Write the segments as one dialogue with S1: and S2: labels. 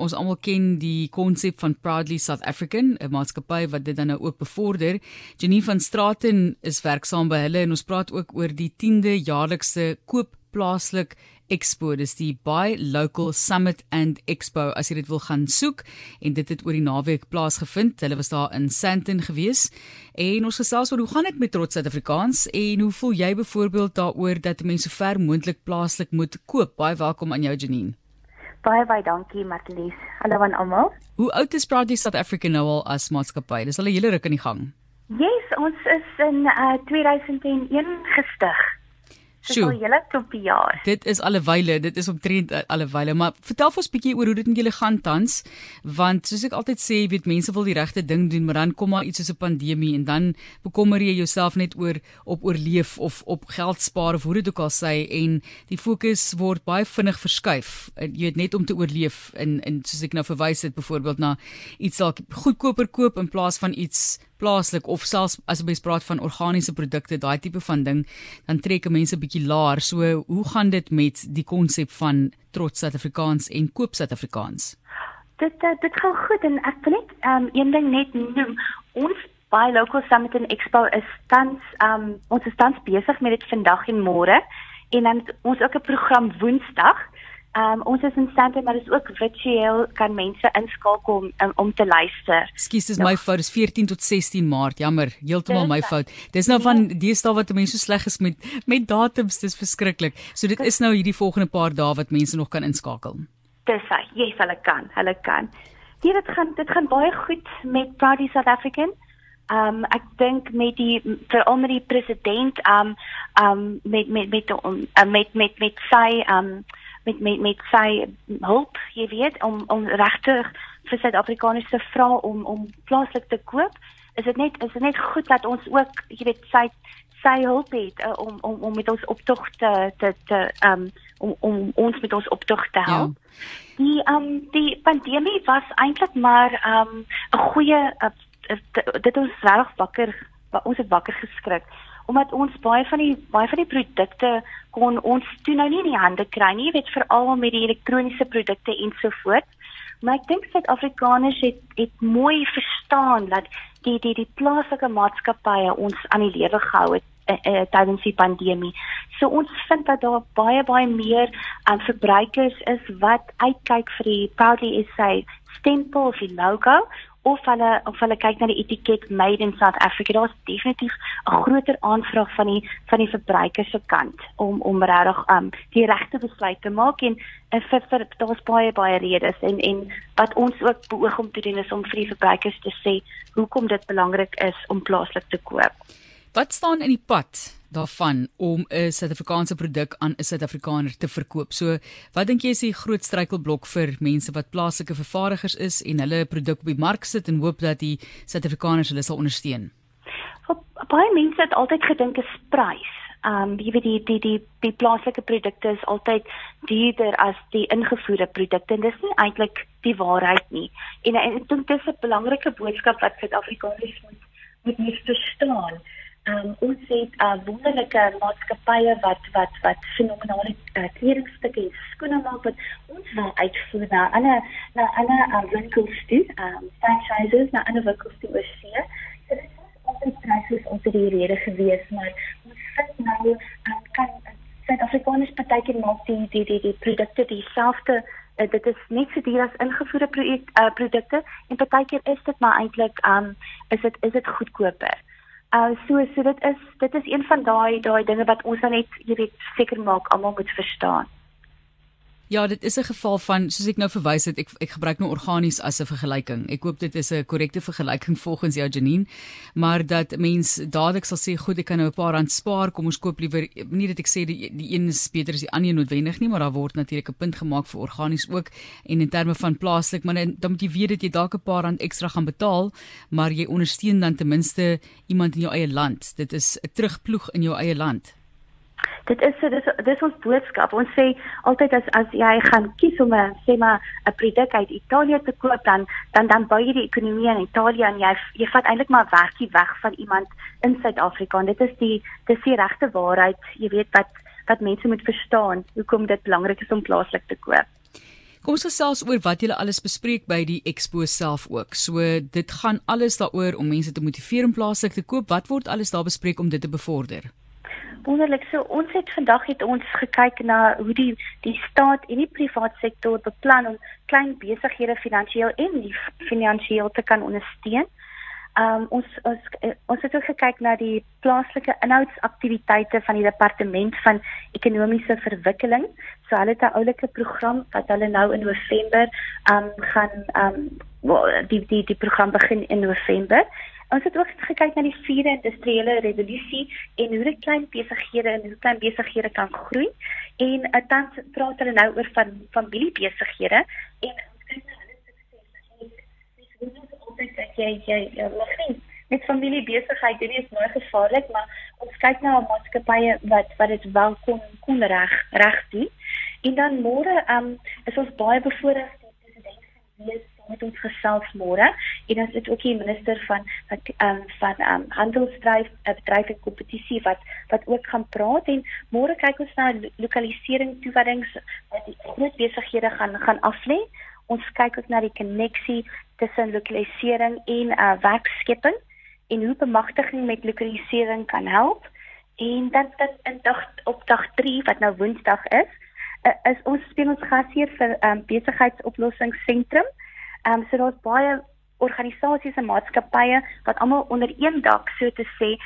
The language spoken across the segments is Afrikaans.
S1: ons almal ken die konsep van Proudly South African, 'n maatskappy wat dit dan nou ook bevorder. Janine van Straten is werksaam by hulle en ons praat ook oor die 10de jaarlikse koop plaaslik Expo, dis die Buy Local Summit and Expo as jy dit wil gaan soek en dit het oor die naweek plaasgevind. Hulle was daar in Sandton gewees en ons gesels oor hoe gaan dit met trots Suid-Afrikaans en hoe voel jy byvoorbeeld daaroor dat mense so ver moontlik plaaslik moet koop? Baie welkom aan jou Janine.
S2: Baie baie dankie Marlies. Hallo aan almal.
S1: Hoe oud is Proudly South Africa nou al as maatskappy? Dis al 'n hele ruk in die gang.
S2: Yes, ons is in uh, 2001 gestig. Sjoe. Dis al julle klop jaar.
S1: Dit is alewyle, dit is omtrent alewyle, maar vertel ons bietjie oor hoe dit met julle gaan tans, want soos ek altyd sê, weet mense wil die regte ding doen, maar dan kom maar iets soos 'n pandemie en dan bekommer jy jouself net oor op oorleef of op geld spaar of hoe dit ook al sê en die fokus word baie vinnig verskuif. Jy weet net om te oorleef in in soos ek nou verwys het byvoorbeeld na iets dalk goedkoper koop in plaas van iets plaaslik of selfs as jy praat van organiese produkte, daai tipe van ding, dan trek mense 'n bietjie laer. So, hoe gaan dit met die konsep van trots Suid-Afrikaans en koop Suid-Afrikaans?
S2: Dit uh, dit gaan goed en ek wil net um, een ding net noem. Ons by Local Summit and Expo is tans um ons is tans besig met dit vandag en môre en dan ons ook 'n program Woensdag um, ons is in Sandton maar is ook virtueel kan mense inskakel om um, om te luister.
S1: Ekskuus, dis my fout. Dis 14 tot 16 Maart. Jammer, heeltemal my fout. Dis nou van deesdae wat mense so sleg is met met datums, dis verskriklik. So dit is nou hierdie volgende paar dae wat mense nog kan inskakel.
S2: Dis hy. Yes, hulle kan. Hulle kan. Hier dit gaan dit gaan baie goed met Party South African. Ehm um, ek dink met die veral met die president ehm um, ehm um, met met met met met met, met sy ehm um, met met met sy hulp, jy weet, om om regtig vir Suid-Afrikaners te vra om om plaaslik te koop. Is dit net is dit net goed dat ons ook, jy weet, sy sy hulp het uh, om om om met ons optog te te te um om om ons met ons optog te ja. help. Ja. Die um die pandemie was eintlik maar um 'n goeie uh, dit ons reg wakker ons het wakker geskrik omdat ons baie van die baie van die produkte kon ons toe nou nie in die hande kry nie, weet veral met die elektroniese produkte en so voort. Maar ek dink Suid-Afrikaners het het mooi verstaan dat die die die plaaslike maatskappye ons aan die lewe gehou het uh, uh, tydens die pandemie. So ons vind dat daar baie baie meer aan um, verbruikers is wat uitkyk vir die Proudly SA stempel of die logo of hulle of hulle kyk na die etiket made in South Africa daar's definitief 'n groter aanvraag van die van die verbruiker se kant om om regtig um die regte besluit te maak en en vir, vir daar's baie baie redes en en wat ons ook beoog om te doen is om vir die verbruikers te sê hoekom dit belangrik is om plaaslik te koop.
S1: Wat staan in die pad daarvan om 'n Suid-Afrikaanse produk aan 'n Suid-Afrikaner te verkoop. So, wat dink jy is die groot struikelblok vir mense wat plaaslike vervaardigers is en hulle produk op die mark sit en hoop dat die Suid-Afrikaners hulle sal ondersteun?
S2: Baie mense het altyd gedink is prys. Um jy weet die die die die plaaslike produkte is altyd duurder as die ingevoerde produkte en dis nie eintlik die waarheid nie. En, en ek dink dis 'n belangrike boodskap wat Suid-Afrikaners moet moet verstaan. Um, ons het uh, wonderlike maatskappye wat wat wat fenominale uh, kledingstukke en skoene maak wat ons wil uitvoer na ander na ander uh, winkels toe, um, franchises na ander winkels toe oor see. So dit is altyd pryse onder die rede gewees, maar ons vind nou um, kan Suid-Afrikaners partykeer maak die die die die produkte dieselfde Uh, dit is net so duur as ingevoerde projek, uh, produkte en partykeer is dit maar eintlik um is dit is dit goedkoper. Uh so so dit is dit is een van daai daai dinge wat ons dan net jy weet seker maak almal moet verstaan.
S1: Ja, dit is 'n geval van soos ek nou verwys het, ek ek gebruik nou organies as 'n vergelyking. Ek hoop dit is 'n korrekte vergelyking volgens jou Janine, maar dat mens dadelik sal sê, goed, ek kan nou 'n paar rand spaar, kom ons koop liewer nie dat ek sê die die een is beter as die ander noodwendig nie, maar daar word natuurlik 'n punt gemaak vir organies ook en in terme van plaaslik, maar dan moet jy weet dat jy dalk 'n paar rand ekstra gaan betaal, maar jy ondersteun dan ten minste iemand in jou eie land. Dit is 'n terugploeg in jou eie land
S2: dit is dis dis ons boodskap. Ons sê altyd as as jy gaan kies om 'n sê maar 'n produk uit Italië te koop dan dan dan bou jy die ekonomie in Italië en jy jy vat eintlik maar werkie weg van iemand in Suid-Afrika. Dit is die dis die regte waarheid. Jy weet wat wat mense moet verstaan hoekom dit belangrik is om plaaslik te koop.
S1: Kom ons gesels oor wat julle alles bespreek by die expo self ook. So dit gaan alles daaroor om mense te motiveer om plaaslik te koop. Wat word alles daar bespreek om dit te bevorder?
S2: Wonderlik. So ons het vandag het ons gekyk na hoe die die staat en die private sektor beplan om klein besighede finansiëel en nie finansiëel te kan ondersteun. Um ons ons ons het ook gekyk na die plaaslike inhoudsaktiwiteite van die departement van ekonomiese verwikkeling. So hulle het 'n oulike program wat hulle nou in November um gaan um die die die program begin in November. Ons het ook gekyk na die vierde industriële revolusie en hoe dit klein besighede en hoe klein besighede kan groei. En uh, dan praat hulle nou oor van familiebesighede en ons kyk na hulle sukses altyd dat jy jy mag nie met familie besigheid doen is baie gevaarlik, maar ons kyk na 'n maatskappye wat wat dit wel kon kon reg reg doen. En dan môre um is ons baie bevoorreg die president van wees met ons gesels môre en dan sit ook die minister van wat um van um handelsdryf uh, bedryf en kompetisie wat wat ook gaan praat en môre kyk ons na lokalisering toewydings wat die groot besighede gaan gaan aflê ons kyk ook na die koneksie tussen lokalisering en uh, werkskepping en hoe bemagtiging met lokalisering kan help. En dan dat in dag op dag 3 wat nou Woensdag is, uh, is ons speel ons gasheer vir um, besigheidsoplossingsentrum. Ehm um, so daar's baie organisasies en maatskappye wat almal onder een dak so te sê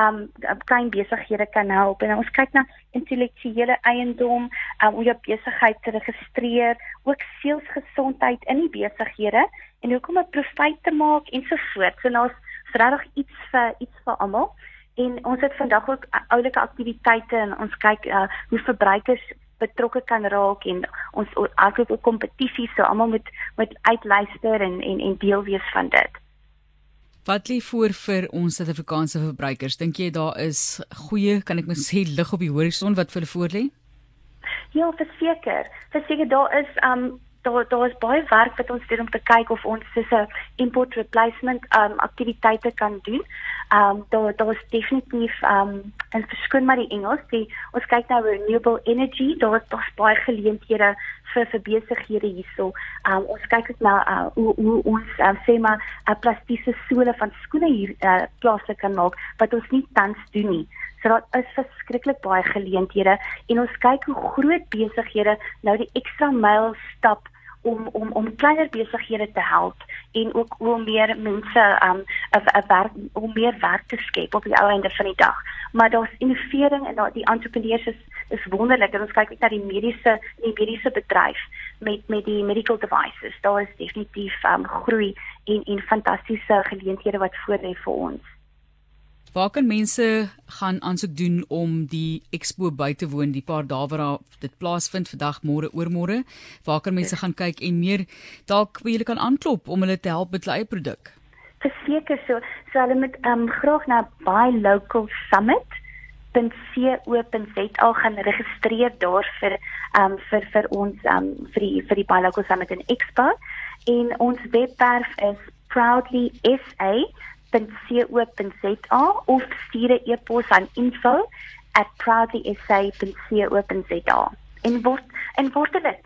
S2: um klein besighede kan help. En ons kyk na intellektuele eiendom um, om jou besigheid te registreer ook sielsgesondheid in die besighede en hoe kom dit profijt te maak en ons regtig iets vir iets vir almal. En ons het vandag ook oulike aktiwiteite en ons kyk uh, hoe verbruikers betrokke kan raak en ons eigenlijk ook kompetisies so almal moet moet uitluister en en en deel wees van dit.
S1: Wat lê voor vir ons Suid-Afrikaanse verbruikers? Dink jy daar is goeie, kan ek maar sê lig op die horison wat vir hulle voor lê?
S2: Ja, verseker. Verseker daar is um daar daar is baie werk wat ons doen om te kyk of ons dis 'n import replacement um aktiwiteite kan doen. Um daar daar is definitief um en verskoon maar die Engels, die ons kyk na renewable energy, daar is daar baie geleenthede vir vir besighede hierso. Um ons kyk ook na uh, hoe hoe ons um, sê maar 'n uh, plastiese sole van skoene hier uh, plaaslik kan maak wat ons nie tans doen nie. So daar is verskriklik baie geleenthede en ons kyk hoe groot besighede nou die ekstra myl stap om om om kleiner besighede te help en ook hoe meer mense um 'n werk om meer werk te skep op die ou einde van die dag. Maar daar's innovering en daar die entrepreneurs is is wonderlik en ons kyk net na die mediese die mediese bedryf met met die medical devices. Daar is definitief um groei en en fantastiese geleenthede wat voor lê vir ons.
S1: Waar kan mense gaan aansoek doen om die expo by te woon die paar dae waar dit plaasvind vandag môre oormôre? Waar kan mense gaan kyk en meer dalk wie hulle kan aanklop om hulle te help met hulle eie produk?
S2: Verseker so, so hulle moet um, graag na Buy Local Summit .co.za gaan registreer daar vir um vir vir ons um vir die vir die Buy Local Summit en Expo en ons webwerf is proudly sa www.proudlysa.co.za of stuur 'n e-pos aan info@proudlysa.co.za en word en word dit.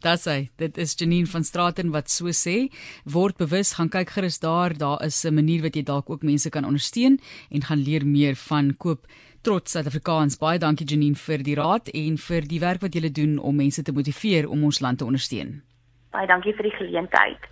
S1: Das hy, dit is Janine van Straten wat so sê, word bewus, gaan kyk gerus daar, daar is 'n manier wat jy dalk ook mense kan ondersteun en gaan leer meer van koop trots Suid-Afrikaans. Baie dankie Janine vir die raad en vir die werk wat jy doen om mense te motiveer om ons land te ondersteun.
S2: Baie dankie vir die geleentheid.